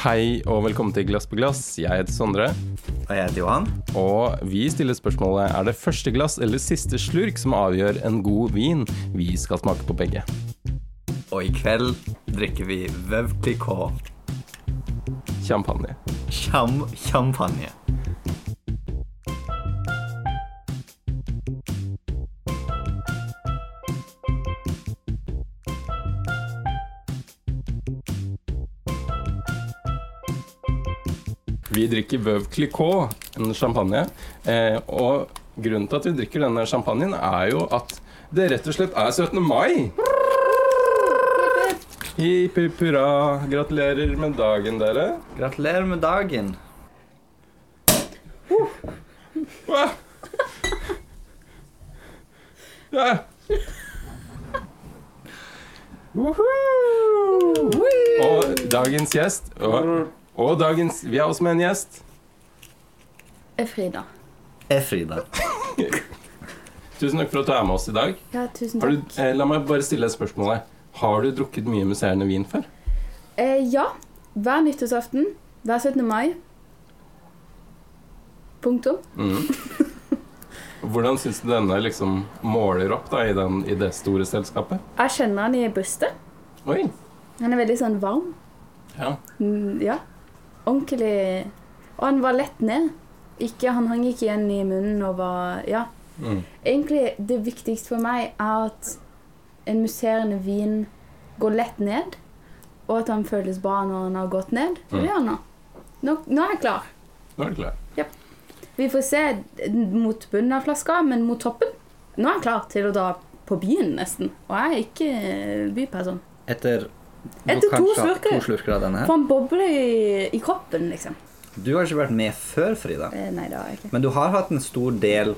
Hei og velkommen til Glass på glass. Jeg heter Sondre. Og jeg heter Johan. Og vi stiller spørsmålet er det første glass eller siste slurk som avgjør en god vin. Vi skal smake på begge. Og i kveld drikker vi Veuve Clicquot Champagne. cham champagne. Vi drikker Veuve Clicquot, en champagne. Eh, og grunnen til at vi drikker denne champagnen, er jo at det rett og slett er 17. mai. Hipp hipp hurra. Gratulerer med dagen, dere. Gratulerer med dagen. Uh. Ja. Og dagens gjest og, og dagens Vi har også med en gjest. er Frida. Er Frida. Tusen takk for at du er med oss i dag. Ja, tusen Har takk. du, eh, la meg bare stille et spørsmål. her. Har du drukket mye musserende vin før? Eh, ja. Hver nyttårsaften. Hver 17. mai. Punktum. Mm. Hvordan syns du denne liksom måler opp da i, den, i det store selskapet? Jeg kjenner den i brystet. Oi. Den er veldig sånn varm. Ja. Mm, ja. Ordentlig Og han var lett ned. Ikke, han hang ikke igjen i munnen og var Ja. Mm. Egentlig, det viktigste for meg er at en musserende vin går lett ned, og at han føles bra når han har gått ned. Mm. Det gjør han nå. nå. Nå er jeg klar. Nå er du klar. Vi får se mot bunnen av flaska, men mot toppen Nå er jeg klar til å dra på byen, nesten. Og jeg er ikke byperson. Etter, Etter to slurker. to slurker av denne her. For en boble i, i kroppen, liksom. Du har ikke vært med før, Frida. Eh, nei, det har jeg ikke. Men du har hatt en stor del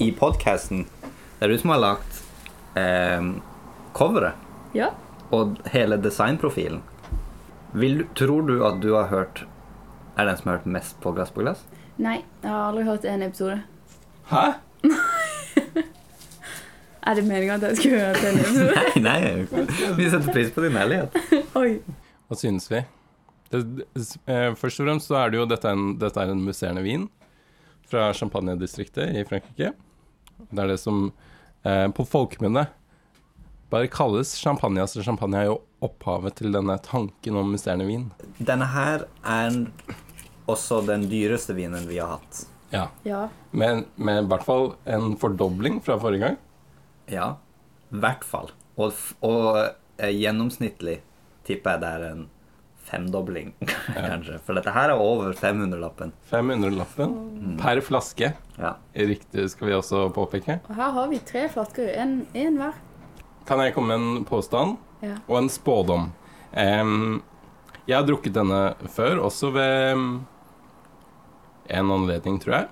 i podkasten. Det er du som har lagt eh, coveret Ja. og hele designprofilen. Vil, tror du at du har hørt Er den som har hørt mest på Glass på glass? Nei, jeg har aldri hørt en episode. Hæ? Er det meningen at jeg skulle høre episode? Nei, nei. Vi setter pris på din ærlighet. Oi. Hva synes vi? Det, eh, først og fremst så er det jo dette er en, dette er en musserende vin fra Champagne-distriktet i Frankrike. Det er det som eh, på folkemunne bare kalles champagne. Altså champagne er jo opphavet til denne tanken om musserende vin. Denne her er også den dyreste vinen vi har hatt. Ja. Ja. Men med i hvert fall en fordobling fra forrige gang. Ja, i hvert fall. Og, og eh, gjennomsnittlig tipper jeg det er en femdobling, kanskje. For dette her er over 500-lappen. 500-lappen per flaske. Ja. Riktig skal vi også påpeke. Og her har vi tre flasker. En, en hver. Kan jeg komme med en påstand Ja. og en spådom? Um, jeg har drukket denne før, også ved en anledning, tror jeg.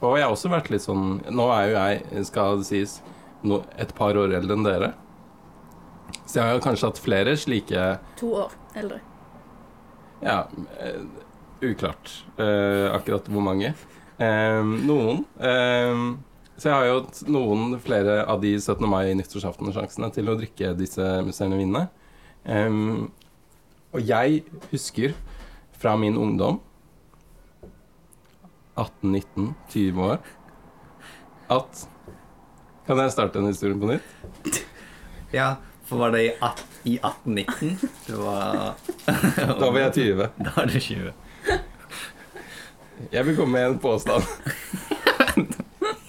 Og jeg har også vært litt sånn Nå er jo jeg, skal det sies, no, et par år eldre enn dere. Så jeg har jo kanskje hatt flere slike To år eldre. Ja, Uh, uklart uh, akkurat hvor mange. Em, noen. Em, så jeg har jo hatt noen flere av de 17. mai nyttårsaften-sjansene til å drikke disse musserende vinene. Em, og jeg husker fra min ungdom 18, 19, 20 år at Kan jeg starte en historie på nytt? ja, for var det i, i 1819? Det var Da var jeg 20. Da var du 20. Jeg vil komme med en påstand.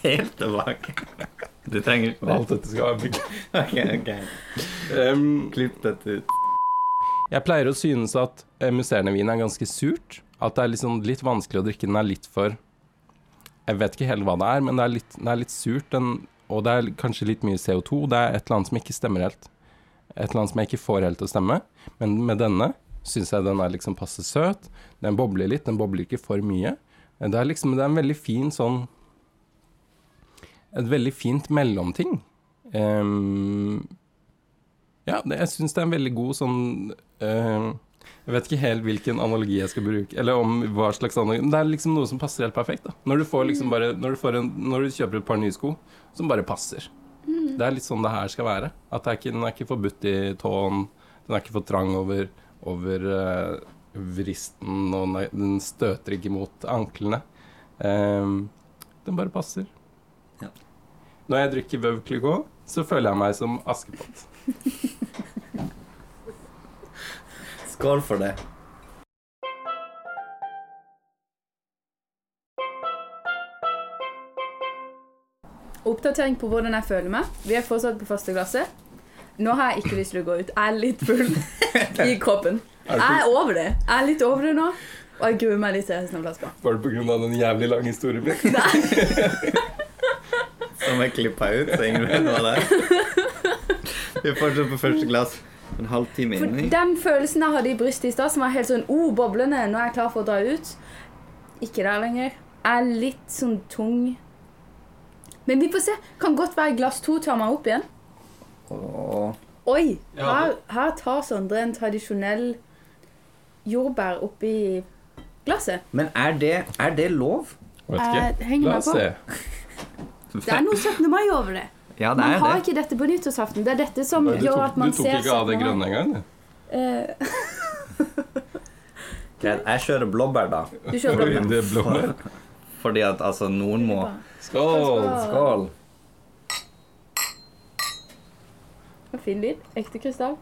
Helt tilbake. Du trenger ikke Alt dette skal være Ok, ok. um, Klipp dette ut. Jeg pleier å synes at eh, musserende er ganske surt. At det er liksom litt vanskelig å drikke. Den er litt for Jeg vet ikke helt hva det er, men det er litt, det er litt surt. Den, og det er kanskje litt mye CO2. Det er et eller annet som ikke stemmer helt. Et eller annet som jeg ikke får helt til å stemme. Men med denne syns jeg den er liksom passe søt. Den bobler litt. Den bobler ikke for mye. Det er liksom Det er en veldig fin sånn Et veldig fint mellomting. Um, ja, det, jeg syns det er en veldig god sånn eh, Jeg vet ikke helt hvilken analogi jeg skal bruke, eller om hva slags analogi det er liksom noe som passer helt perfekt. da Når du får liksom bare Når du, får en, når du kjøper et par nye sko som bare passer. Det er litt sånn det her skal være. At det er ikke, den er ikke forbudt i tåen. Den er ikke for trang over, over, uh, vristen, og nei, den støter ikke mot anklene. Um, den bare passer. Ja. Når jeg drikker Veuve Clicquot, så føler jeg meg som Askepott. Skål for det. Oppdatering på hvordan jeg føler meg. Vi er fortsatt på første klasse. Nå har jeg ikke lyst til å gå ut. Jeg er litt full i kroppen. Jeg er over det. Jeg er litt over det nå. Og jeg gruer meg litt til resten av flaska. Var det pga. den jævlig lange historien min? Som jeg klippa ut, så ingen vet hva det er. Vi er fortsatt på første glass. En halvtime For inni. den følelsen jeg hadde i brystet i stad, som var helt sånn oh, boblende, nå er jeg klar for å dra ut, ikke der lenger. Jeg er litt sånn tung. Men vi får se. Kan godt være glass to tar meg opp igjen. Åh. Oi! Her, her tar Sondre en tradisjonell jordbær oppi glasset. Men er det, er det lov? Vet Jeg ikke. henger La meg oss på. se. Det er noe 17. mai over det. Ja, det Man er har det. ikke dette på nyttårsaften. Det er dette som Nei, gjør tok, at man ser du tok ser ikke av det grønne engang? du. Eh, Greit, Jeg kjører blåbær, da. du kjører blåbær. Det er blåbær. Fordi at altså, noen må Skål! Skål. Fin lyd. Ekte krystall.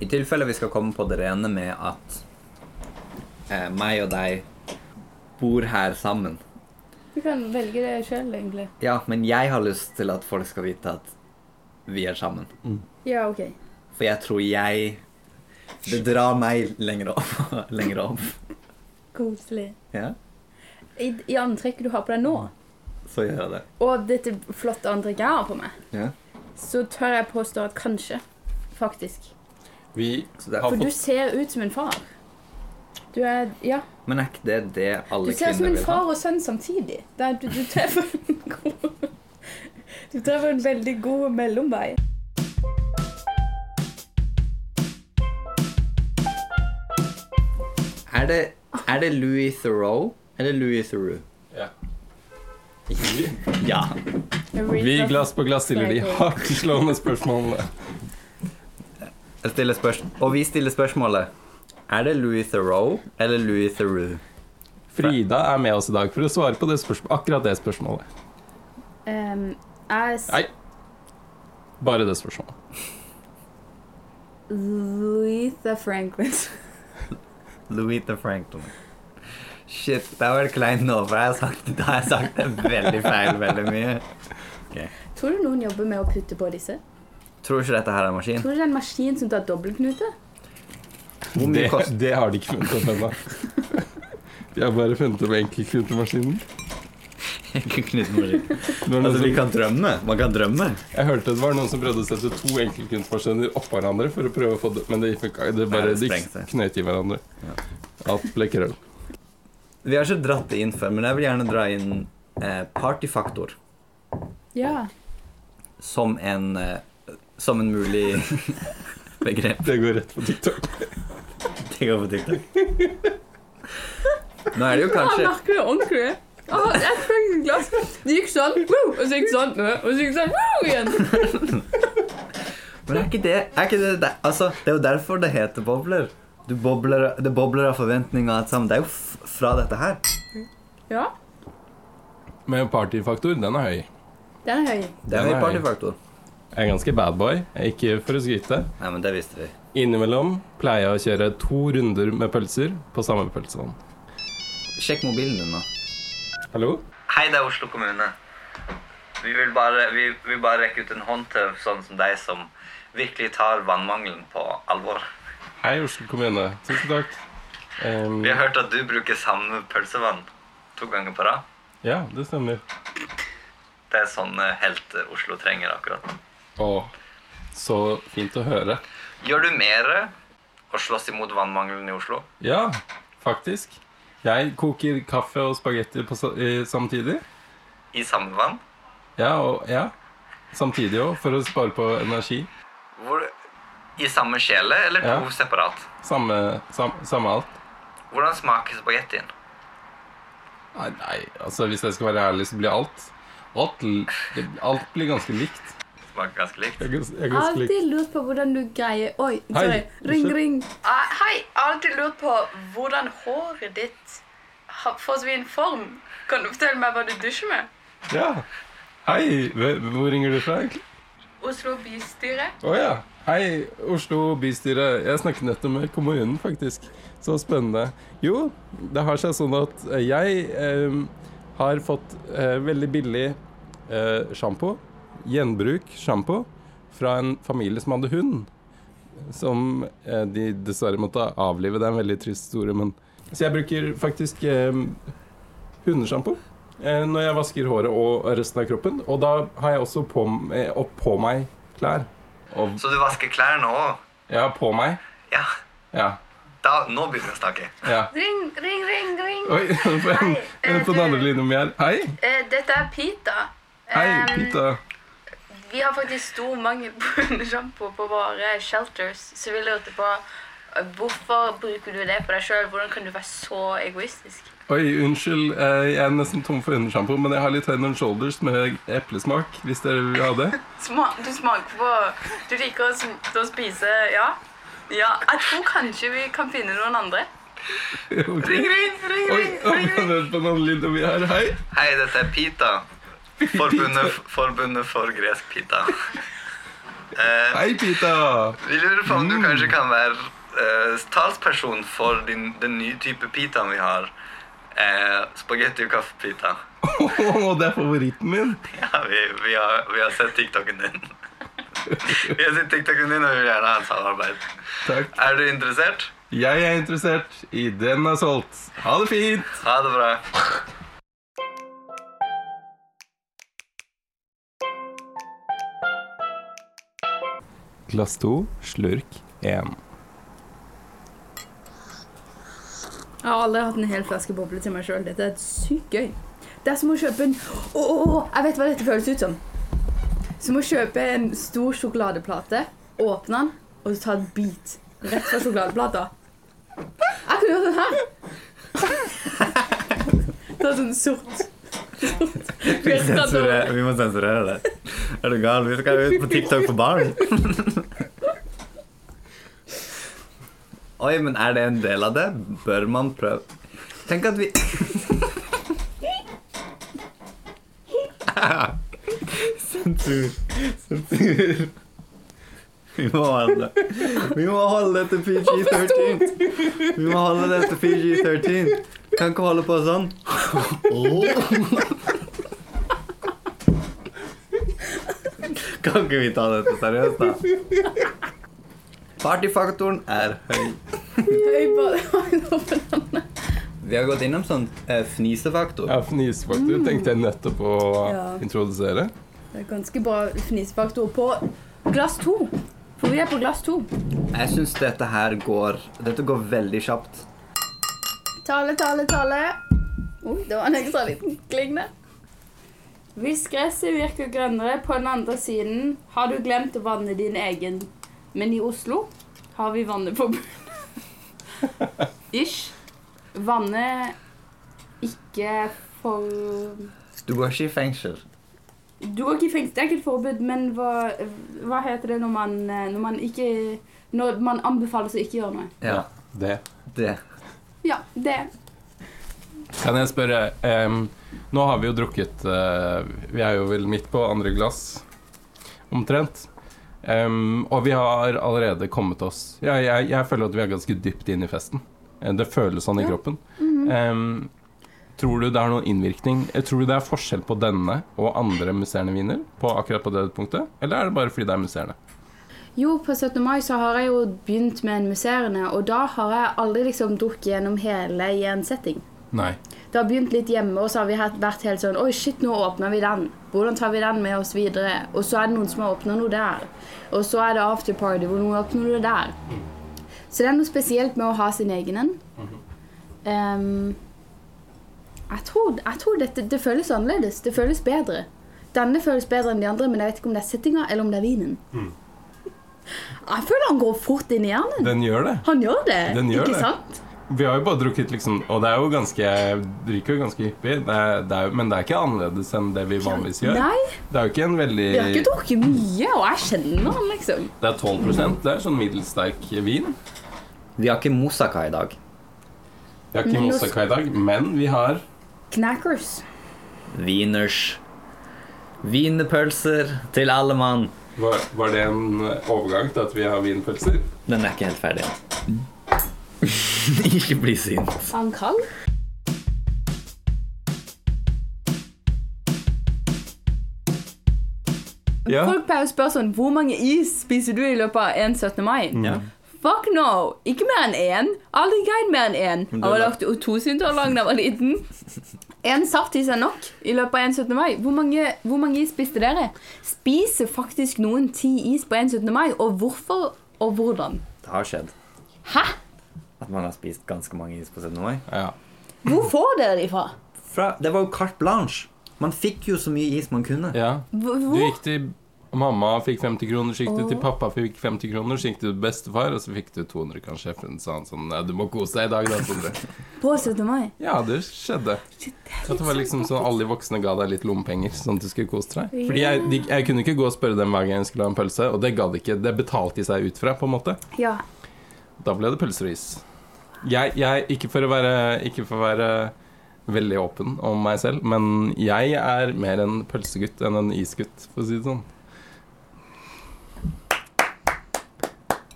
I tilfelle vi skal komme på det rene med at eh, meg og deg bor her sammen. Du kan velge det sjøl, egentlig. Ja, men jeg har lyst til at folk skal vite at vi er sammen. Ja, OK. For jeg tror jeg Det drar meg lenger opp. lenger opp. Koselig. Ja, I, I antrekket du har på deg nå, så gjør jeg det. og dette flotte antrekket jeg har på meg, Ja. så tør jeg påstå at kanskje, faktisk Vi Så det har For du fått ser ut som en far. Du er Ja. Men er ikke det det Du alle ser ut som kvinner en vil ha? far og sønn samtidig. Det er, du, du treffer en god Du treffer en veldig god mellomvei. Er det, er det Louis Theroux eller Louis Theroux? ja. Ja. Vi glass på glass stiller de hardtslående spørsmålene. Jeg stiller spørsmål og vi stiller spørsmålet Er det Louis Theroux eller Louis Theroux? Frida er med oss i dag for å svare på det akkurat det spørsmålet. Um, jeg s- Nei. Bare det spørsmålet. Louisa Franklin. Louis the Franklin. Shit, det har vært kleint nå, for jeg har sagt, da har jeg sagt det veldig feil veldig mye. Tror du noen jobber med å putte på disse? Tror du ikke dette her er en maskin? Tror du det er en maskin som tar dobbeltknute? Hvor mye Det, det har de ikke funnet opp ennå. De har bare funnet opp enkeltknutemaskinen. Det Altså, vi kan drømme. Man kan drømme. Jeg hørte det var noen som prøvde å sette to enkeltkunstmaskiner oppå hverandre for å prøve å få det, men det, det bare Nei, det de knøt i hverandre. Alt ble krøll. Vi har ikke dratt det inn før, men jeg vil gjerne dra inn eh, partyfaktor Ja. som en, eh, som en mulig begrep. Det går rett på TikTok. Det går på TikTok. Nå er det jo Jeg kanskje merker det ordentlig. Ah, jeg fikk et glass. Det gikk sånn, og så gikk det sånn, og så gikk det sånn igjen. Men er ikke det, er ikke det, det Altså, det er jo derfor det heter bobler. Du bobler, det bobler av forventninger og alt sammen. Det er jo f fra dette her. Ja, Men partyfaktor, den er høy. den er høy. Det er Den høy partyfaktor. Jeg er ganske bad boy, ikke for å skryte. Nei, men det visste vi. Innimellom pleier jeg å kjøre to runder med pølser på samme pølsevogn. Sjekk mobilen din, da. Hallo? Hei, det er Oslo kommune. Vi vil bare, vi vil bare rekke ut en hånd til sånn som deg, som virkelig tar vannmangelen på alvor. Hei, Oslo kommune. Tusen takk. Um, Vi har hørt at du bruker samme pølsevann to ganger på rad. ja, det stemmer. Det er sånn eh, helt eh, Oslo trenger akkurat nå. Å, så fint å høre. Gjør du mer å slåss imot vannmangelen i Oslo? Ja, faktisk. Jeg koker kaffe og spagetti samtidig. I samme vann? Ja, og, ja. Samtidig òg, for å spare på energi. Hvor, I samme kjele, eller to Ja. separat? Samme, sam, samme alt. Hvordan smaker spagettien? Nei, nei, altså hvis jeg skal være ærlig, så blir alt Alt, alt blir ganske likt. Smaker ganske likt. Jeg jeg har alltid lurt på hvordan du greier Oi, Hei, sorry. Ring, ring. Ah, hei, jeg har alltid lurt på hvordan håret ditt har- får så fin form. Kan du fortelle meg hva du dusjer med? Ja. Hei, hvor ringer du fra, egentlig? Oslo bystyre. Å ja. Hei, Oslo bystyre. Jeg snakket nettopp med kommunen, faktisk. Så spennende. Jo, det har seg sånn at jeg eh, har fått eh, veldig billig eh, sjampo, gjenbruk sjampo, fra en familie som hadde hund. Som eh, de dessverre måtte avlive. Det er en veldig trist historie, men Så jeg bruker faktisk eh, hundesjampo eh, når jeg vasker håret og resten av kroppen. Og da har jeg også på, eh, opp på meg klær. Og Så du vasker klær nå òg? ja, på meg. Ja. Ja. Da, nå begynner vi å snakke. ja. Ring, ring, ring, ring. Oi, på en, en på den andre linjen om jeg er Hei. Eh, dette er Pita. Hei, Pita. Vi har faktisk stor mangel på hundesjampo på våre shelters, så vi lurte på eh, hvorfor bruker du det på deg sjøl? Hvordan kan du være så egoistisk? Oi, unnskyld. eh, Jeg er nesten tom for hundesjampo, men jeg har litt Head and Shoulders med eplesmak, hvis dere vil ha det. Du smaker på Du liker å, spise Ja? Ja, jeg tror kanskje vi kan finne noen andre. Ring, ring, ring, ring, ring, ring. linjen om jeg er Hei. Hei, dette er Pita. Forbundet, forbundet for gresk pita. Eh, Hei, Pita. vi lurer på om du kanskje kan være eh, talsperson for din, den nye type pitaen vi har. Eh, Spagetti og kaffepita. Åh, det er favoritten min. Ja, vi, vi, har, vi har sett TikToken din. Vi har sett TikToken din og vi vil gjerne ha et samarbeid. Takk. Er du interessert? Jeg er interessert i Den er solgt. Ha det fint. Ha det bra. Glass to, slurk én. Jeg har aldri hatt en hel flaske boble til meg sjøl. Dette er sykt gøy. Det er som å kjøpe en Å, oh, Jeg vet hva dette føles ut som. Som å kjøpe en stor sjokoladeplate, åpne den, og ta en bit rett fra sjokoladeplata. Jeg kunne gjort den her. Ta sånn sort. Vi, sensurer, vi må sensurere det. Er du gal? Vi skal ut på TikTok for barn. Oi, men er det en del av det? Bør man prøve Tenk at vi Sensur. Sensur. Vi må holde Vi må holde det til PG-13. Vi må holde det til PG-13. Kan ikke holde på sånn. Kan ikke vi ta dette seriøst, da? Partyfaktoren er høy. Høy bare. Vi har gått innom sånn eh, fnisefaktor. Ja, Fnisefaktor tenkte jeg nettopp å Ja. introdusere. Det er ganske bra fnisefaktor på glass to. For vi er på glass to. Jeg syns dette her går Dette går veldig kjapt. Tale, tale, tale. Oi, det var en ekstra liten kling der. Hvis gresset virker grønnere på den andre siden, har du glemt å vanne din egen. Men i Oslo har vi vanneforbud. Ish. Vanne ikke for Du går ikke i fengsel. Du går ikke i fengsel, det er ikke et forbud, men hva, hva heter det når man, når man ikke Når man anbefales å ikke gjøre noe? Ja, Det. det. Ja, det. Kan jeg spørre um, Nå har vi jo drukket uh, Vi er jo vel midt på andre glass, omtrent. Um, og vi har allerede kommet oss ja, jeg, jeg føler at vi er ganske dypt inn i festen. Eh, Det føles sånn i Ja. kroppen. Um, tror du det har noen innvirkning Eh, Tror du det er forskjell på denne og andre musserende viner på akkurat på det punktet? Eller er det bare fordi det er musserende? Jo, på 17. mai så har jeg jo begynt med en musserende, og da har jeg aldri liksom drukket gjennom hele i en setting. Nei. Det har begynt litt hjemme, og så har vi vært helt sånn Oi, shit, nå åpner vi den. Hvordan tar vi den med oss videre? Og så er det noen som har åpna noe der. Og så er det afterparty hvor noen åpner noe der. Så det er noe spesielt med å ha sin egen en. Um, jeg tror, jeg tror dette, det føles annerledes. Det føles bedre. Denne føles bedre enn de andre, men jeg vet ikke om det er settinga eller om det er vinen. Jeg føler han går fort inn i hjernen. Den gjør det. Han gjør det, gjør ikke det. sant? Vi har jo bare drukket liksom Og det er jo ganske Drikker jo ganske hyppig, det er, det er, men det er ikke annerledes enn det vi vanligvis gjør. Nei, Det er jo ikke en veldig vi har ikke drukket mye, og jeg kjenner han, liksom. Det er 12 Det er sånn middels sterk vin. Vi har ikke moussaka i dag. Vi har ikke moussaka i dag, men vi har Knackers. Wieners. Wienerpølser til alle mann. Var, var det en overgang til at vi har wienerpølser? Den er ikke helt ferdig. ikke bli sint. Han kan? Ja. Folk pleier å spørre sånn Hvor mange is spiser du i løpet av en 17. mai? Ja. Fuck no! Ikke mer enn én. Aldri greid mer enn én. Jeg har lagt to synter lang da jeg var liten. En saftis er nok i løpet av en 17. mai. Hvor mange, hvor mange is spiste dere? Spiser faktisk noen ti is på en 17. mai? Og hvorfor og hvordan? Det har skjedd Hæ? At man har spist ganske mange is på 17. mai. Ja. Hvor får dere de fra? Fra, det var jo carte blanche. Man fikk jo så mye is man kunne. ja. Hvor? Du gikk til Mamma fikk 50 kroner, så gikk du til pappa fikk 50 kroner, så gikk du til bestefar, og så fikk du 200 kanskje. Sjefen sa han sånn «Nei, Du må kose deg i dag, da, Sondre. På 17. mai? Ja, det skjedde. Shit, det var liksom sånn Alle de voksne ga deg litt lommepenger, sånn at du skulle kose deg. Fordi jeg, de, jeg kunne ikke gå og spørre dem hver gang jeg skulle ha en pølse, og det gadd ikke. Det betalte de seg ut fra, på en måte. Ja. Da ble det pølser og is. Jeg, jeg ikke, for å være, ikke for å være veldig åpen om meg selv, men jeg er mer en pølsegutt enn en isgutt, for å si det sånn.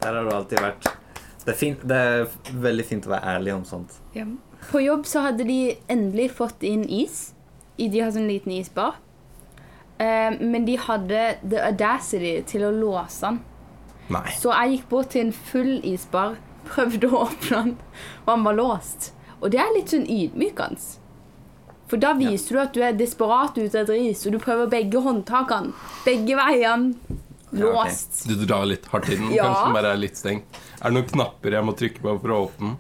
Der har du alltid vært. Det er, fint, det er veldig fint å være ærlig om sånt. På jobb så hadde de endelig fått inn is. I- De har sånn liten isbar. Eh, men de hadde the audacity til å låse den. Nei. Så jeg gikk bort til en full isbar, prøvde å åpne den, og han var låst. Og det er litt sånn ydmykende. For da viser du at du er desperat ute etter is, og du prøver begge håndtakene. Begge veiene. Ja, okay. Låst. Du drar litt hardt i den, Ja. kanskje den bare er litt stengt. Er det noen knapper jeg må trykke på for å åpne den?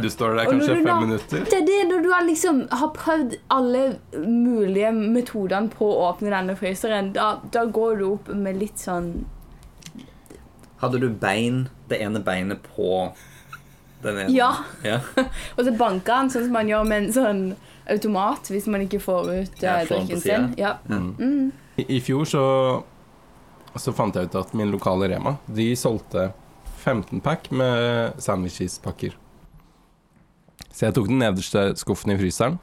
Du står der kanskje fem da- minutter. Det er det når du har liksom har prøvd alle mulige metodene på å åpne denne fryseren. Da, da går du opp med litt sånn Hadde du bein, det ene beinet på den ene? Ja. ja. Og så banka han sånn som man gjør med en sånn automat hvis man ikke får ut på drikken sin. Ja. Mm. Mm. I, I fjor så Så fant jeg ut at min lokale Rema De solgte 15 pack med sandwiches-pakker. Så jeg tok den nederste skuffen i fryseren.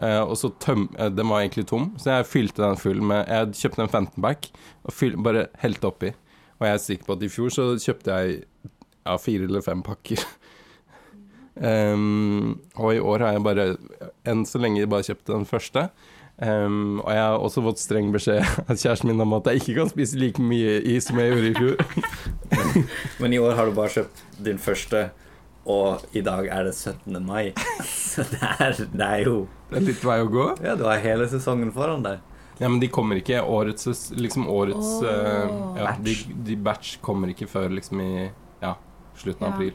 eh, og så tøm... eh, den var egentlig tom, så jeg fylte den full med Jeg kjøpte en 15 pack og fyl, bare helte oppi. Og jeg er sikker på at i fjor så kjøpte jeg ja, fire eller fem pakker. um, og i år har jeg bare enn så lenge bare kjøpt den første. Um, og jeg har også fått streng beskjed av kjæresten min om at jeg ikke kan spise like mye is som jeg gjorde i fjor. Men i år har du bare kjøpt din første, og i dag er det 17. mai. Så det er, det er jo Det er litt vei å gå. Ja, du har hele sesongen foran deg. Ja, men de kommer ikke årets Liksom årets oh, uh, ja, Batch. de batch kommer ikke før liksom i ja, slutten av Ja. april.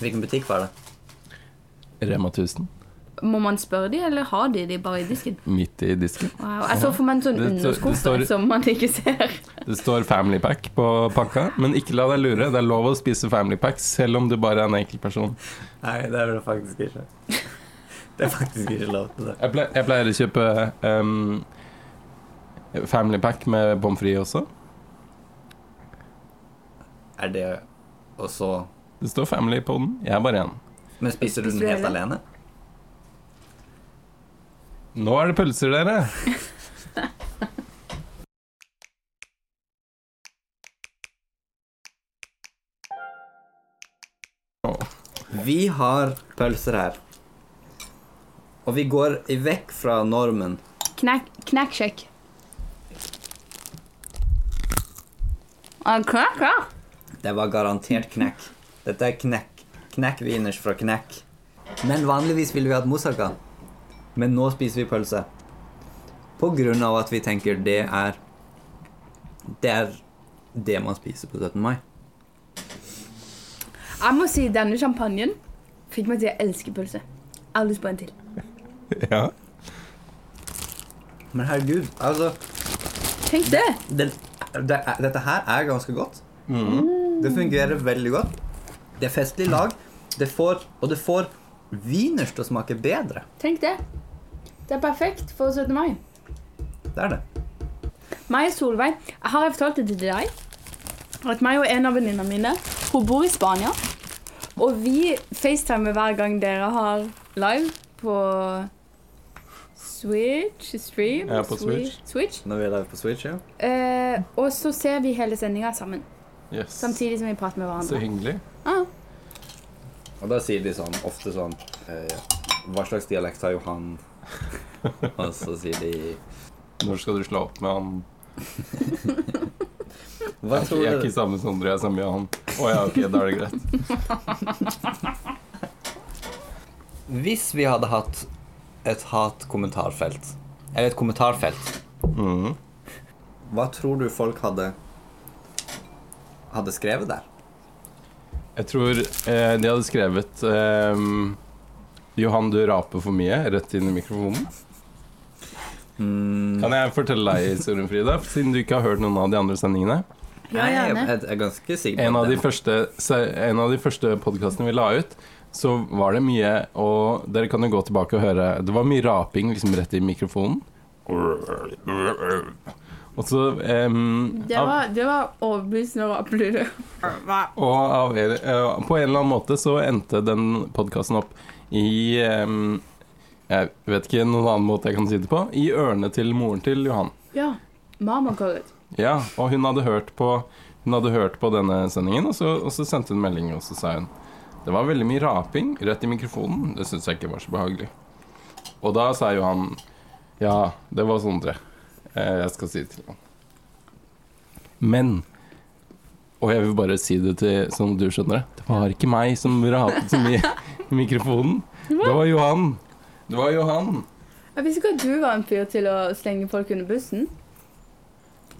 Hvilken butikk var det? Rema 1000 Må man spørre de, eller har de de bare i disken? midt i disken. Wow. Jeg så for meg en sånn underskuffe som man ikke ser. Det står Family Pack på pakka, men ikke la deg lure. Det er lov å spise Family Pack selv om du bare er en enkel person. Nei, det er det faktisk ikke. Det er faktisk ikke lov til det. Jeg, pleier, jeg pleier å kjøpe ehm, Family Pack med pommes frites også. Er det også Det står Family på den. Jeg er bare én. Men spiser du den helt alene? Nå er det pølser, dere! Vi har pølser her. Og vi går vekk fra normen. Knack, knacksjekk. Ah, knack, knack. Det var garantert knekk. Dette er knekk. Knekk-wieners fra knekk. Men vanligvis ville vi hatt moussaka. Men nå spiser vi pølse. På grunn av at vi tenker det er Det er det man spiser på 17. mai. Jeg må si denne champagnen fikk meg til å elske pølse. Jeg har lyst på en til. Ja. Men herregud, altså Tenk det. det, det, er- Dette her er ganske godt. Det fungerer veldig godt. Det er festlig lag. Det får, og det får wieners til å smake bedre. Tenk det. Det er perfekt for 17. mai. Det er det. Meg og Solveig Jeg har jeg fortalt det til deg. At meg og en av venninnene mine Hun bor i Spania. Og vi facetimer hver gang dere har live på Switch Stream? Ja, på Switch. Switch. Når vi er live på Switch, ja. Eh, og så ser vi hele sendinga sammen. Yes. Samtidig som vi prater med hverandre. Så hyggelig. Ah, Og da sier de sånn, ofte sånn eh, Hva slags dialekt har Johan? Og så sier de Når skal du slå opp med han? Hva Jeg, tror jeg er ikke sammen med Sondre, jeg er sammen med han. Å ja, ok, da er det greit. Hvis vi hadde hatt et hat-kommentarfelt, eller et kommentarfelt, Mm. hva tror du folk hadde hadde skrevet der? Jeg tror eh, de hadde skrevet eh, Johan, du raper for mye, rett inn i mikrofonen. Mm, Kan jeg fortelle deg historien, Frida? Siden du ikke har hørt noen av de andre sendingene. ja, jeg, jeg, jeg er ganske sikker En på av de det. første, en av de første podkastene vi la ut, så var det mye Og dere kan jo gå tilbake og høre. Det var mye raping liksom rett i mikrofonen. Og så um, Det var, det var overbevisende rapelyd. Og av, uh, på en eller annen måte så endte den podkasten opp i um, Jeg vet ikke noen annen måte jeg kan si det på. I ørene til moren til Johan. Ja. Mama det. Ja, og hun hadde hørt på Hun hadde hørt på denne sendingen, og så, og så sendte hun melding, og så sa hun Det var veldig mye raping rett i mikrofonen. Det syns jeg ikke var så behagelig. Og da sa jo han Ja, det var Sondre. Eh, Jeg skal si det til han. Men Og jeg vil bare si det til sånn du skjønner det. Det var ikke meg som rapet så mye i mikrofonen. Det var Johan. Det var Johan. Jeg visste ikke at du var en fyr til å slenge folk under bussen.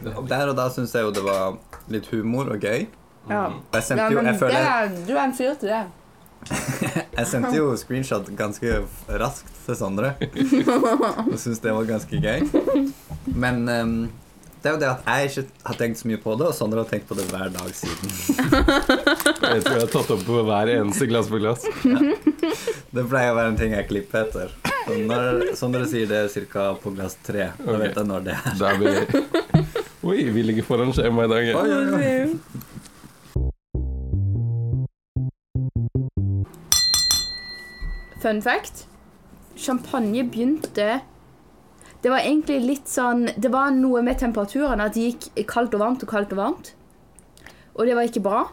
Der og da syns jeg jo det var litt humor og gøy. Ja. Jeg sendte Ja, jo, men jeg føler, det er, du er en fyr til det. jeg sendte jo screenshot ganske raskt til Sondre. Og syntes det var ganske gøy. Men um, det er jo det at jeg ikke har tenkt så mye på det, og Sondre har tenkt på det hver dag siden. Jeg tror jeg har tatt opp på hver eneste glass på glass. Det pleier å være en ting jeg klipper etter. Så når Sondre sier det er ca. på glass tre, da okay. vet jeg når det er. Oi, vi ligger foran skjema i dag. Oi, oi, oi. Fun fact. Champagne begynte Det var egentlig litt sånn Det var noe med temperaturen at det gikk kaldt og varmt og kaldt og varmt. Og det var ikke bra.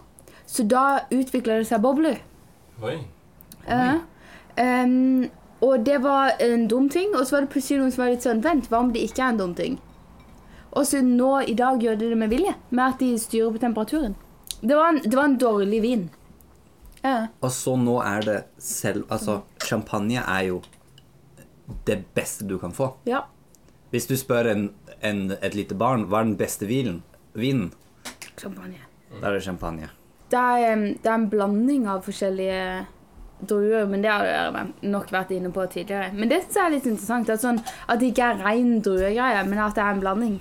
Så da utvikla det seg bobler. Oi. Oi. Uh, um, og det var en dum ting. Og så var det plutselig noen som var litt sånn Vent, hva om det ikke er en dum ting? Og så nå i dag gjør de det med vilje, med at de styrer på temperaturen. Det var en, det var en dårlig vin. Ja. Og så nå er det selv Altså, champagne er jo det beste du kan få. ja. Hvis du spør en, en, et lite barn hva er den beste vinen, vinen, Champagne. da er det champagne. Det er, det er en blanding av forskjellige druer, men det har dere nok vært inne på tidligere. Men det synes jeg er litt interessant, at, sånn, at det ikke er ren druegreie, men at det er en blanding.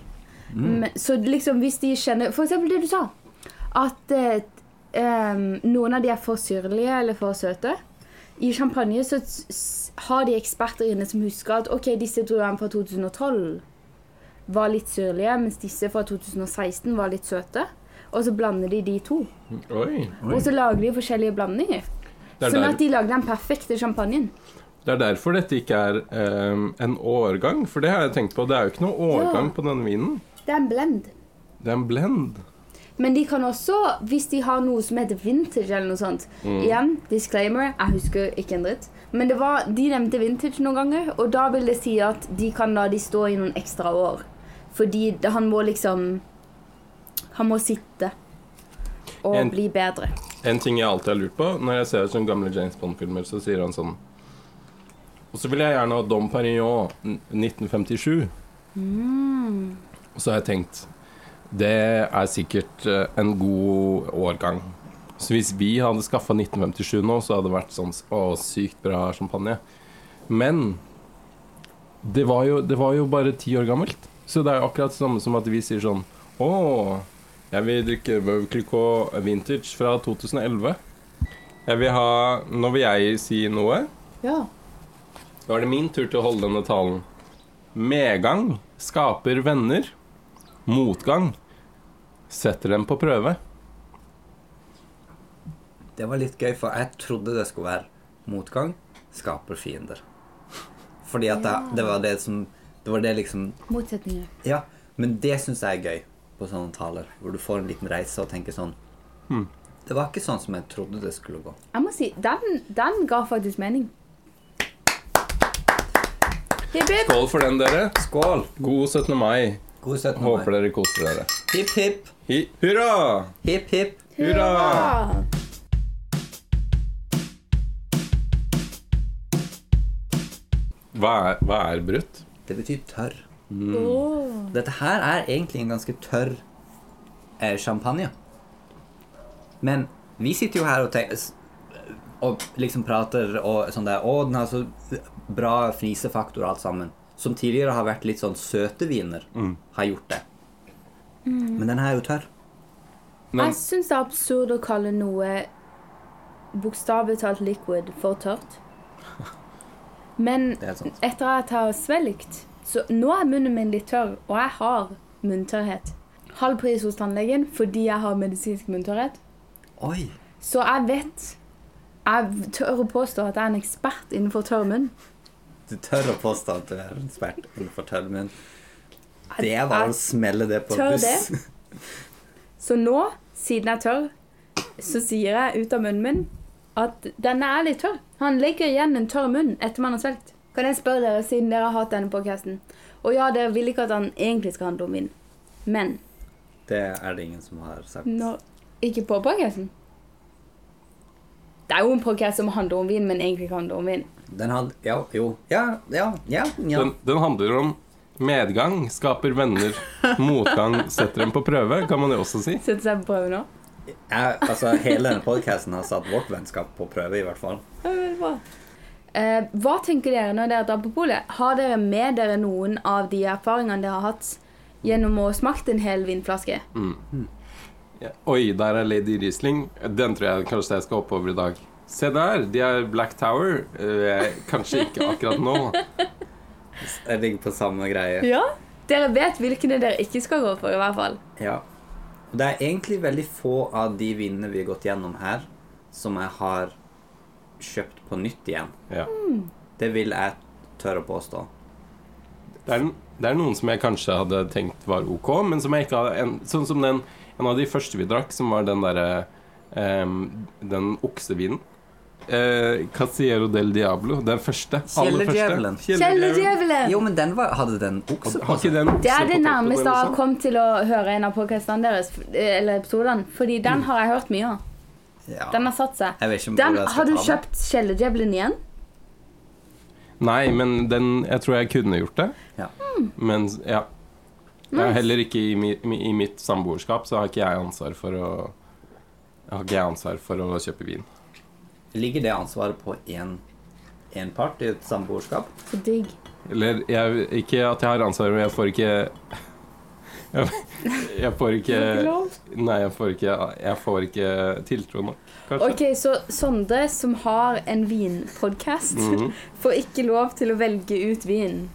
Men, så liksom hvis de kjenner For eksempel det du sa, at eh, noen av de er for syrlige eller for søte. I champagne så har de eksperter inne som husker at ok, disse druene fra 2012 var litt syrlige, mens disse fra 2016 var litt søte. Og så blander de de to. Oi. Og så lager de forskjellige blandinger. Er, Sånn der, at de lager den perfekte champagnen. det er derfor dette ikke er ehm, en årgang, for det har jeg tenkt på. Det er jo ikke noe årgang Ja. på denne vinen. Det er en blend. Det er en blend. Men de kan også, hvis de har noe som heter vintage eller noe sånt Igjen, disclaimer, jeg husker ikke en dritt. Men det var, de nevnte vintage noen ganger, og da vil det si at de kan la de stå i noen ekstra år. Fordi det, han må liksom Han må sitte og En- bli bedre. En ting jeg alltid har lurt på når jeg ser sånne gamle James Bond-filmer, så sier han sånn Og så vil jeg gjerne ha Dom Perignon n- 1957. Og så har jeg tenkt Det er sikkert eh, en god årgang. Så hvis vi hadde skaffa 1957 nå, så hadde det vært sånn Å, sykt bra champagne. Men det var jo, det var jo bare ti år gammelt. Så det er akkurat det samme som at vi sier sånn Å, jeg vil drikke Veuve vintage fra 2011. Jeg vil ha Nå vil jeg si noe. Ja. Da er det min tur til å holde denne talen. Medgang skaper venner. Motgang setter dem på prøve. Det var litt gøy, for jeg trodde det skulle være motgang skaper fiender. Fordi at det, det var det som Det var det liksom Motsetninger. Ja, men det syns jeg er gøy på sånne taler, hvor du får en liten reise og tenker sånn Hmm. Det var ikke sånn som jeg trodde det skulle gå. Jeg må si, den, den ga faktisk mening. Skål for den, dere. Skål! God 17. mai. God 17. Håper dere koser dere. Hipp, hipp. Hi hurra! Hipp, hipp. Hurra! Hva er, hva er brutt? Det betyr tørr. Åh. Dette her er egentlig en ganske tørr eh, champagne. Men vi sitter jo her og, tenker, og liksom prater og sånn der Å, den har så bra fnisefaktor og alt sammen. Som tidligere har vært litt sånn søte viner, Mm. har gjort det. Men denne er jo tørr. Men Jeg syns det er absurd å kalle noe bokstavelig talt liquid for tørt. Men er etter at jeg har svelget, så nå er munnen min litt tørr, og jeg har munntørrhet. Halv pris hos tannlegen fordi jeg har medisinsk munntørrhet. Oi! Så jeg vet Jeg tør å påstå at jeg er en ekspert innenfor tørr munn. Du tør å påstå at du er en ekspert innenfor tørr munn. Det var å smelle det på tør buss. det. Så nå, siden jeg tør, så sier jeg ut av munnen min at denne er litt tørr. Han legger igjen en tørr munn etter man har svelget. Kan jeg spørre dere, siden dere har hatt denne podkasten Og ja, dere vil ikke at han egentlig skal handle om vin. Men Det er det ingen som har sagt. når Ikke på podkasten? Det er jo en podkast som handler om vin, men egentlig ikke handler om vin. Den had, Ja, jo. Ja, ja, ja. ja. den, den handler om medgang skaper venner. Motgang setter dem på prøve, kan man jo også si. Setter seg på prøve nå. Jeg, altså, hele denne podcasten har satt vårt vennskap på prøve, i hvert fall. Ja, veldig bra. Eh, hva tenker dere når dere drar på polet? Har dere med dere noen av de erfaringene dere har hatt gjennom å smakt en hel vinflaske? Ja. Oi, der er Lady Riesling. Den tror jeg kanskje jeg skal oppover i dag. Se der, de er Black Tower. Eh, kanskje ikke akkurat nå. Jeg ligger på samme greie. Ja. Dere vet hvilke dere ikke skal gå for, i hvert fall. Ja. Og det er egentlig veldig få av de vinene vi har gått gjennom her, som jeg har kjøpt på nytt igjen. Ja. Det vil jeg tørre å påstå. Det, er, det er noen som jeg kanskje hadde tenkt var ok, men som jeg ikke hadde en, Sånn som den En av de første vi drakk, som var den derre um, Den oksevinen. Eh, Casiero del Diablo. Den første. aller første. Kjellerdjevelen. Kjelledjevelen! Jo, men den var, hadde den okse på Har ikke seg? den Det er det nærmeste jeg har kommet til å høre en av podcastene deres, eller episodene, fordi den har jeg hørt mye av. Ja. Den har satt seg. Jeg vet ikke Den, jeg skal har du ta den. kjøpt kjelledjevelen igjen? Nei, men den Jeg tror jeg kunne gjort det. Ja. Men ja. Jeg er heller ikke i, mi, i mitt samboerskap så har ikke jeg ansvar for å Jeg har ikke jeg ansvar for å kjøpe vin. Ligger det ansvaret på én part i et samboerskap? Så digg. Eller jeg, ikke at jeg har ansvaret, men jeg får ikke Jeg, jeg får ikke Nei, jeg får ikke, jeg får ikke tiltro nok, kanskje. Ok, så Sondre, som har en vinpodkast, Mhm. får ikke lov til å velge ut vin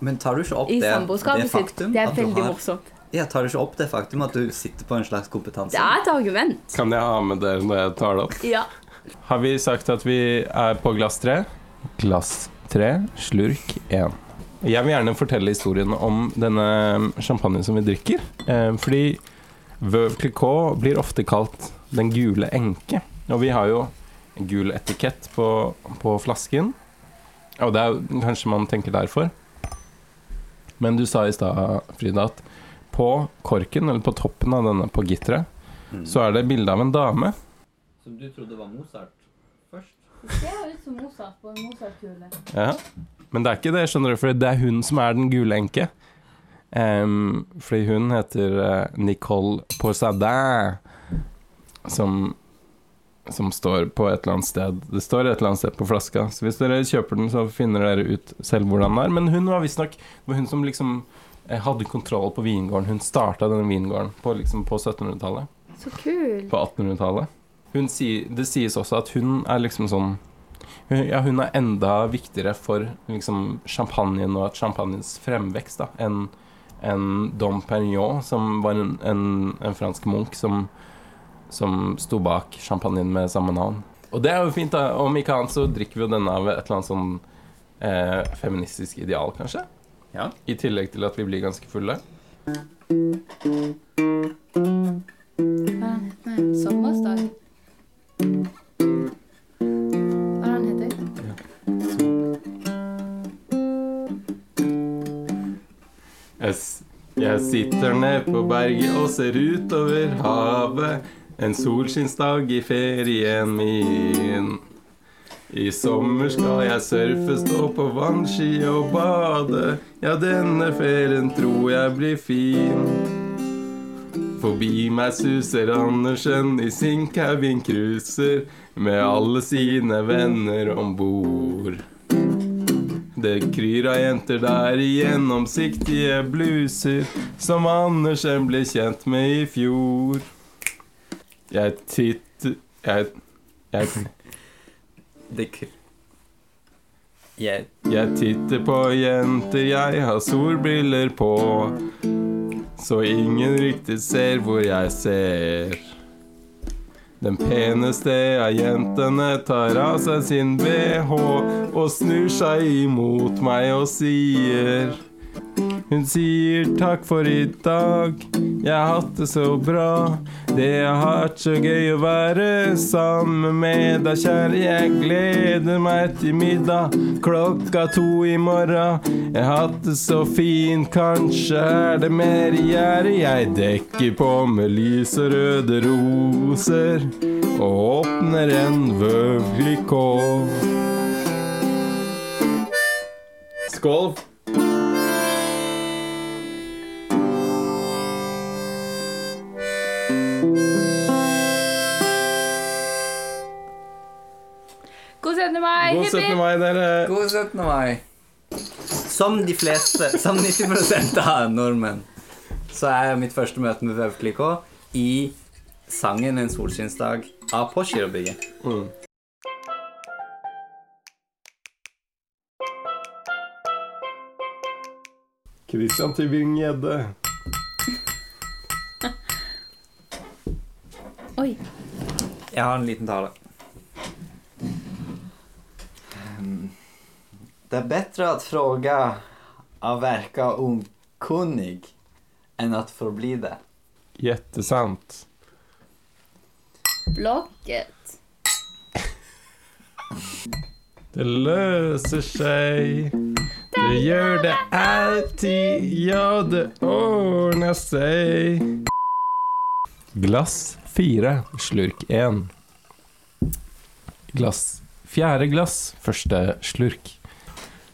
Men tar du ikke opp i det, det faktum Det er at du veldig har morsomt. Ja, tar du ikke opp det faktum at du sitter på en slags kompetanse? Det er et argument. Kan jeg ha med det når jeg tar det opp? Ja. Har vi sagt at vi er på glass tre? Glass tre, slurk én. Jeg vil gjerne fortelle historien om denne champagnen som vi drikker. Eh, fordi Veuve Clicquot blir ofte kalt den gule enke. Og vi har jo en gul etikett på, på flasken. Og det er kanskje man tenker derfor. Men du sa i stad, Frida, at på korken, eller på toppen av denne på gitteret, Mm. så er det bilde av en dame. Som du trodde var Mozart først? Det ser ut som Mozart på en Mozart-kule. Ja. Men det er ikke det, skjønner du, for det er hun som er den gule enke. Um, fordi hun heter eh, Nicole Posadin, som, som står på et eller annet sted. Det står et eller annet sted på flaska, så hvis dere kjøper den, så finner dere ut selv hvordan den er. Men hun var visstnok det var hun som liksom eh, hadde kontroll på vingården. Hun starta denne vingården på, liksom, på 1700-tallet. Så kul. På 1800-tallet. Hun sier, Det sies også at hun er liksom sånn Ja, hun er enda viktigere for liksom champagnen og champagnens fremvekst da, enn en Dom Perignon, som var en, en, en fransk munk som, som sto bak champagnen med samme navn. Og det er jo fint, da. Om ikke annet så drikker vi jo denne av et eller annet sånn eh, feministisk ideal, kanskje. Ja. I tillegg til at vi blir ganske fulle. Er? Sommersdag. Sitter ned på berget og ser utover havet. En solskinnsdag i ferien min. I sommer skal jeg surfe, stå på vannski og bade. Ja, denne ferien tror jeg blir fin. Forbi meg suser Andersen i sin cabin cruiser med alle sine venner om bord. Det kryr av jenter der i gjennomsiktige bluser, som Andersen ble kjent med i fjor. Jeg titter Jeg, jeg, Det k... Jeg jeg titter på jenter, jeg har solbriller på, så ingen riktig ser hvor jeg ser. Den peneste av jentene tar av seg sin bh og snur seg imot meg og sier Hun sier takk for i dag, jeg har hatt det så bra. Det har vært så gøy å være sammen med deg, kjære. Jeg gleder meg til middag klokka to i morgen. Jeg har hatt det så fint, kanskje er det mer i gjære. Jeg dekker på med lys og røde roser og åpner en vøvlikål. Skål. Mai! God 17. mai, dere. God 17. mai. Som de fleste, som 90% av nordmenn, så er mitt første møte med Vevklikå i sangen 'En solskinnsdag' av Påskirobygget. Mm. Christian Tybring-Gjedde. Oi. Jeg har en liten tale. Det är bättre att fråga att verka okunnig än att förbli det. Jättesant. Blocket. Det løser seg. Det gjør det alltid. Ja, det ordner seg. Glass fire, slurk én. Glass Fjerde glass, første slurk.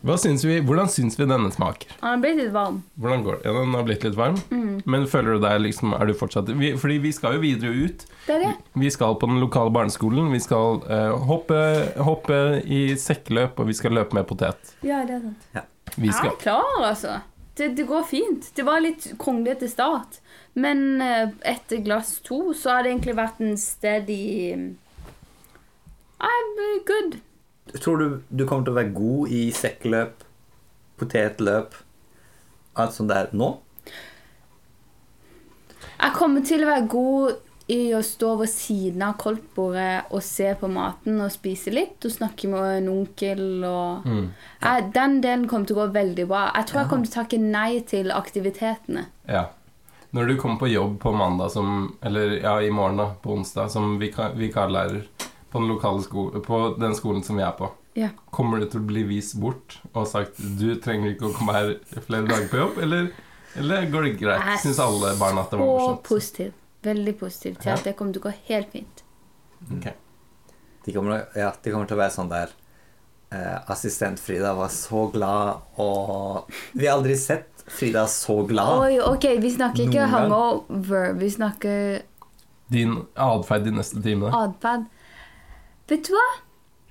Hva syns vi, hvordan syns vi denne smaker? Den har blitt litt varm. Hvordan går det? Ja, den har blitt litt varm. Mm. Men føler du deg liksom Er du fortsatt vi, Fordi vi skal jo videre ut. Det er det. Vi skal på den lokale barneskolen. Vi skal uh, hoppe, hoppe i sekkeløp, og vi skal løpe med potet. Ja, det er sant. Vi Jeg er klar, altså. Det, det går fint. Det var litt kronglete start. Men uh, etter glass to så har det egentlig vært en steady I'm good. Tror du du kommer til å være god i sekkeløp, potetløp, alt sånt der nå? Jeg kommer til å være god i å stå ved siden av koldtbordet og se på maten og spise litt og snakke med en onkel og mm. jeg, Den delen kommer til å gå veldig bra. Jeg tror jeg kommer til å takke nei til aktivitetene. Ja. Når du kommer på jobb på mandag som Eller ja, i morgen, da, på onsdag, som vika- vikarlærer på den lokale sko På den skolen som vi er på, Ja. kommer du til å bli vist bort og sagt du trenger ikke å komme her flere dager på jobb, eller, eller går det greit? Syns alle barna at det var Og morsomt? positiv. Veldig positiv til Ja. at det kommer til å gå helt fint. Ok. De kommer, ja, de kommer til å være sånn der eh, Assistent Frida var så glad, og Vi har aldri sett Frida så glad. Oi, ok, vi snakker ikke hangover. Vi snakker Din atferd de neste timene? atferd. Vet du hva?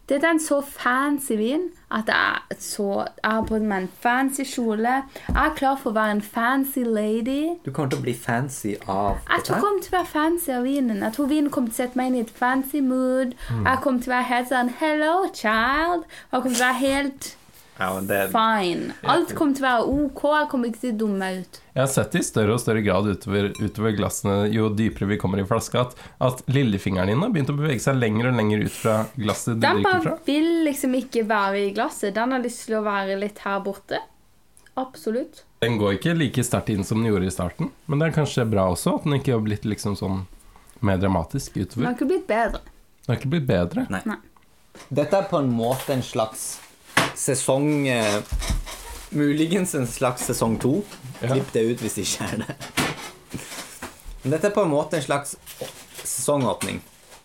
Dette er en så fancy vin at jeg, så, jeg har på meg en fancy kjole. Jeg er klar for å være en fancy lady. Du kommer til å bli fancy av dette? Jeg tror jeg kommer til å være fancy av vinen. Jeg tror vinen kommer til å sette meg inn i et fancy mood. Jeg kommer til å være helt sånn Hello, child. Jeg kommer til å være helt Ja, men det, fine. Alt kommer til å være OK. Jeg kommer ikke til å dumme meg ut. Jeg har sett det i større og større grad utover, utover glassene jo dypere vi kommer i flaska, at, at lillefingeren din har begynt å bevege seg lenger og lenger ut fra glasset du Den bare vil liksom ikke være i glasset. Den har lyst til å være litt her borte. Absolutt. Den går ikke like sterkt inn som den gjorde i starten, men det er kanskje bra også at den ikke har blitt liksom sånn mer dramatisk Den utover. har ikke blitt bedre. Den har ikke blitt bedre. Dette er på en måte en slags sesong eh, Muligens en slags sesong to. Klipp det ut hvis det ikke er det. Men dette er på en måte en slags sesongåpning.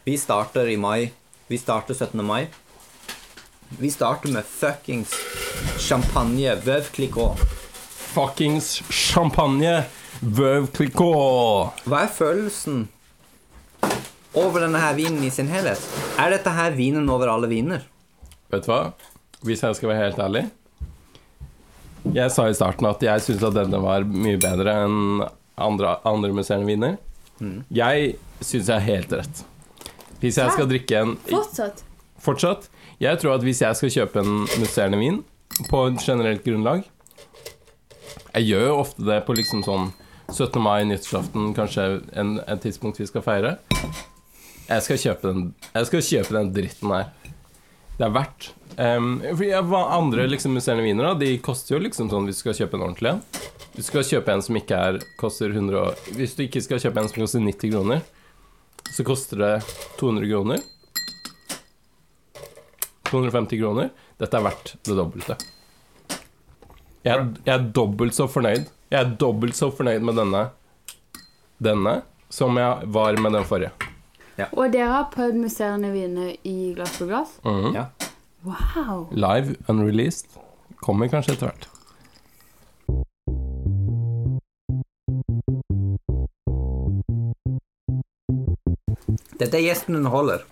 Vi starter i mai. Vi starter 17. mai. Vi starter med fuckings champagne Veuve Clicquot. Fuckings champagne, Veuve Clicquot. Hva er følelsen over denne her vinen i sin helhet? Er dette her vinen over alle viner? Vet du hva? Hvis jeg skal være helt ærlig Jeg sa i starten at jeg syns at denne var mye bedre enn andre, andre musserende viner. Jeg syns jeg har helt rett. Hvis jeg skal drikke en Fortsatt. Fortsatt. Jeg tror at hvis jeg skal kjøpe en musserende vin på et generelt grunnlag Jeg gjør jo ofte det på liksom sånn 17. mai, nyttårsaften, kanskje en, en, tidspunkt vi skal feire. Jeg skal kjøpe den, jeg skal kjøpe den dritten her. Det er verdt. Um, for jeg, hva andre liksom musserende viner da, de koster jo liksom sånn hvis du skal kjøpe en ordentlig en. Du skal kjøpe en som ikke er koster 100 og, Hvis du ikke skal kjøpe en som koster 90 kroner, så koster det 200 kroner. 250 kroner. Dette er verdt det dobbelte. Jeg, er- jeg er dobbelt så fornøyd. Jeg er dobbelt så fornøyd med denne Denne som jeg var med den forrige. Og dere har prøvd musserende viner i glass på glass? Mhm. Ja. Wow. Live, unreleased. Kommer kanskje etter hvert. Dette er gjesten underholder.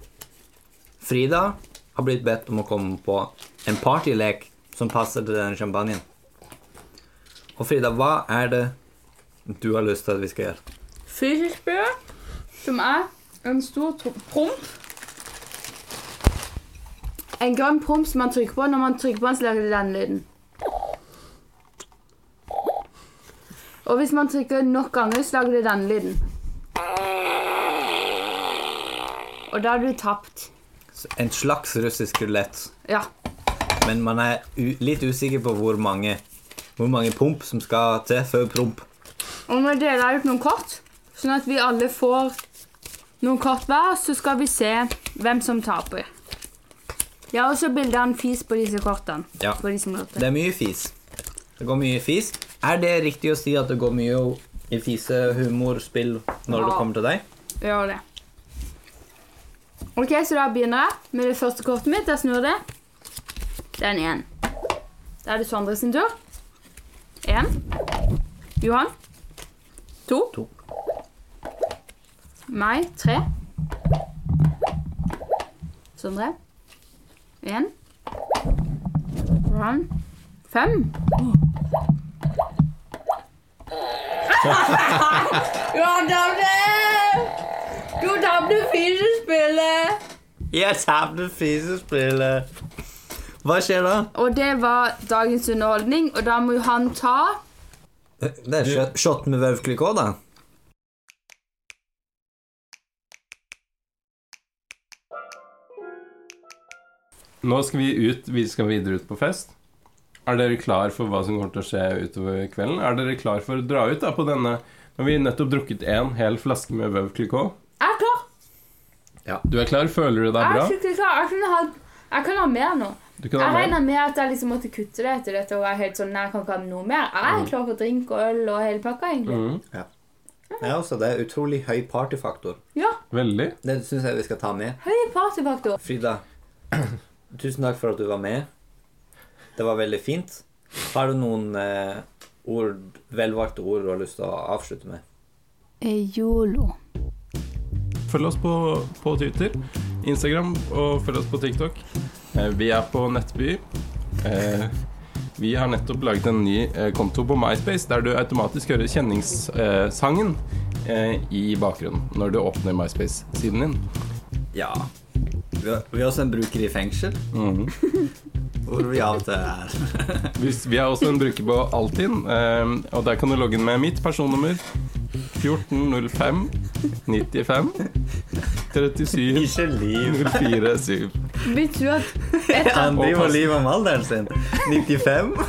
Frida har blitt bedt om å komme på en partylek som passer til denne champagnen. Og Frida, hva er det du har lyst til at vi skal gjøre? Fysisk spiller, som er en stor promp. En grønn promp som man trykker på. Når man trykker på den, så lager det den lyden. Og hvis man trykker nok ganger, så lager det den lyden. Og da har du tapt. En slags russisk rulett, Ja. men man er litt usikker på hvor mange, hvor mange pump som skal til før promp. Og vi deler ut noen kort, sånn at vi alle får noen kort hver, så skal vi se hvem som taper. Jeg har også bilder han fis på disse kortene. Ja. For de som lurte. Det er mye fis. Det går mye fis. Er det riktig å si at det går mye i fisehumorspill når det kommer til deg? Gjør det. Ok, så da begynner jeg med det første kortet mitt. Jeg snur det. Den én. Da er det Sondre sin tur. Én. Johan. To. To. Meg. Tre. Sondre. Én. Johan. Fem. Johan tapte! Du tapte fisespillet! Jeg tapte fisespillet. Hva skjer da? Og det var dagens underholdning, og da må jo han ta Det er shot, med Veuve Clicquot, da. Nå skal vi ut, vi skal videre ut på fest. Er dere klar for hva som kommer til å skje utover kvelden? Er dere klar for å dra ut da på denne Når vi nettopp drukket en hel flaske med Veuve Clicquot? Jeg er klar! Du er klar? Føler du deg bra? Jeg er skikkelig klar. Jeg, kunne ha, jeg kan ha mer nå. Du kan Jeg mer. regner med at jeg liksom måtte kutte det etter dette. Og er helt sånn, nei, jeg kan ikke ha noe mer. Jeg er klar for drink og øl og hele pakka, egentlig. Mhm. Ja, også, det er utrolig høy partyfaktor. Ja, Veldig. Det syns jeg vi skal ta med. høy partyfaktor. Frida, tusen takk for at du var med. Det var veldig fint. Har du noen eh, ord, velvalgte ord du har lyst til å avslutte med? Yolo. Følg oss på, på Twitter, Instagram og følg oss på TikTok. Eh, vi er på Nettby. Eh, vi har nettopp laget en ny eh, konto på MySpace der du automatisk hører kjenningssangen eh, i bakgrunnen når du åpner MySpace-siden din. Ja. Vi har, vi har også en bruker i fengsel, Mhm. hvor vi av og til er. Vi har også en bruker på Altinn, eh, og der kan du logge inn med mitt personnummer. 1405 95 37 Ikke liv. 047. Betyr du at Han driver pass- om alderen sin. 95.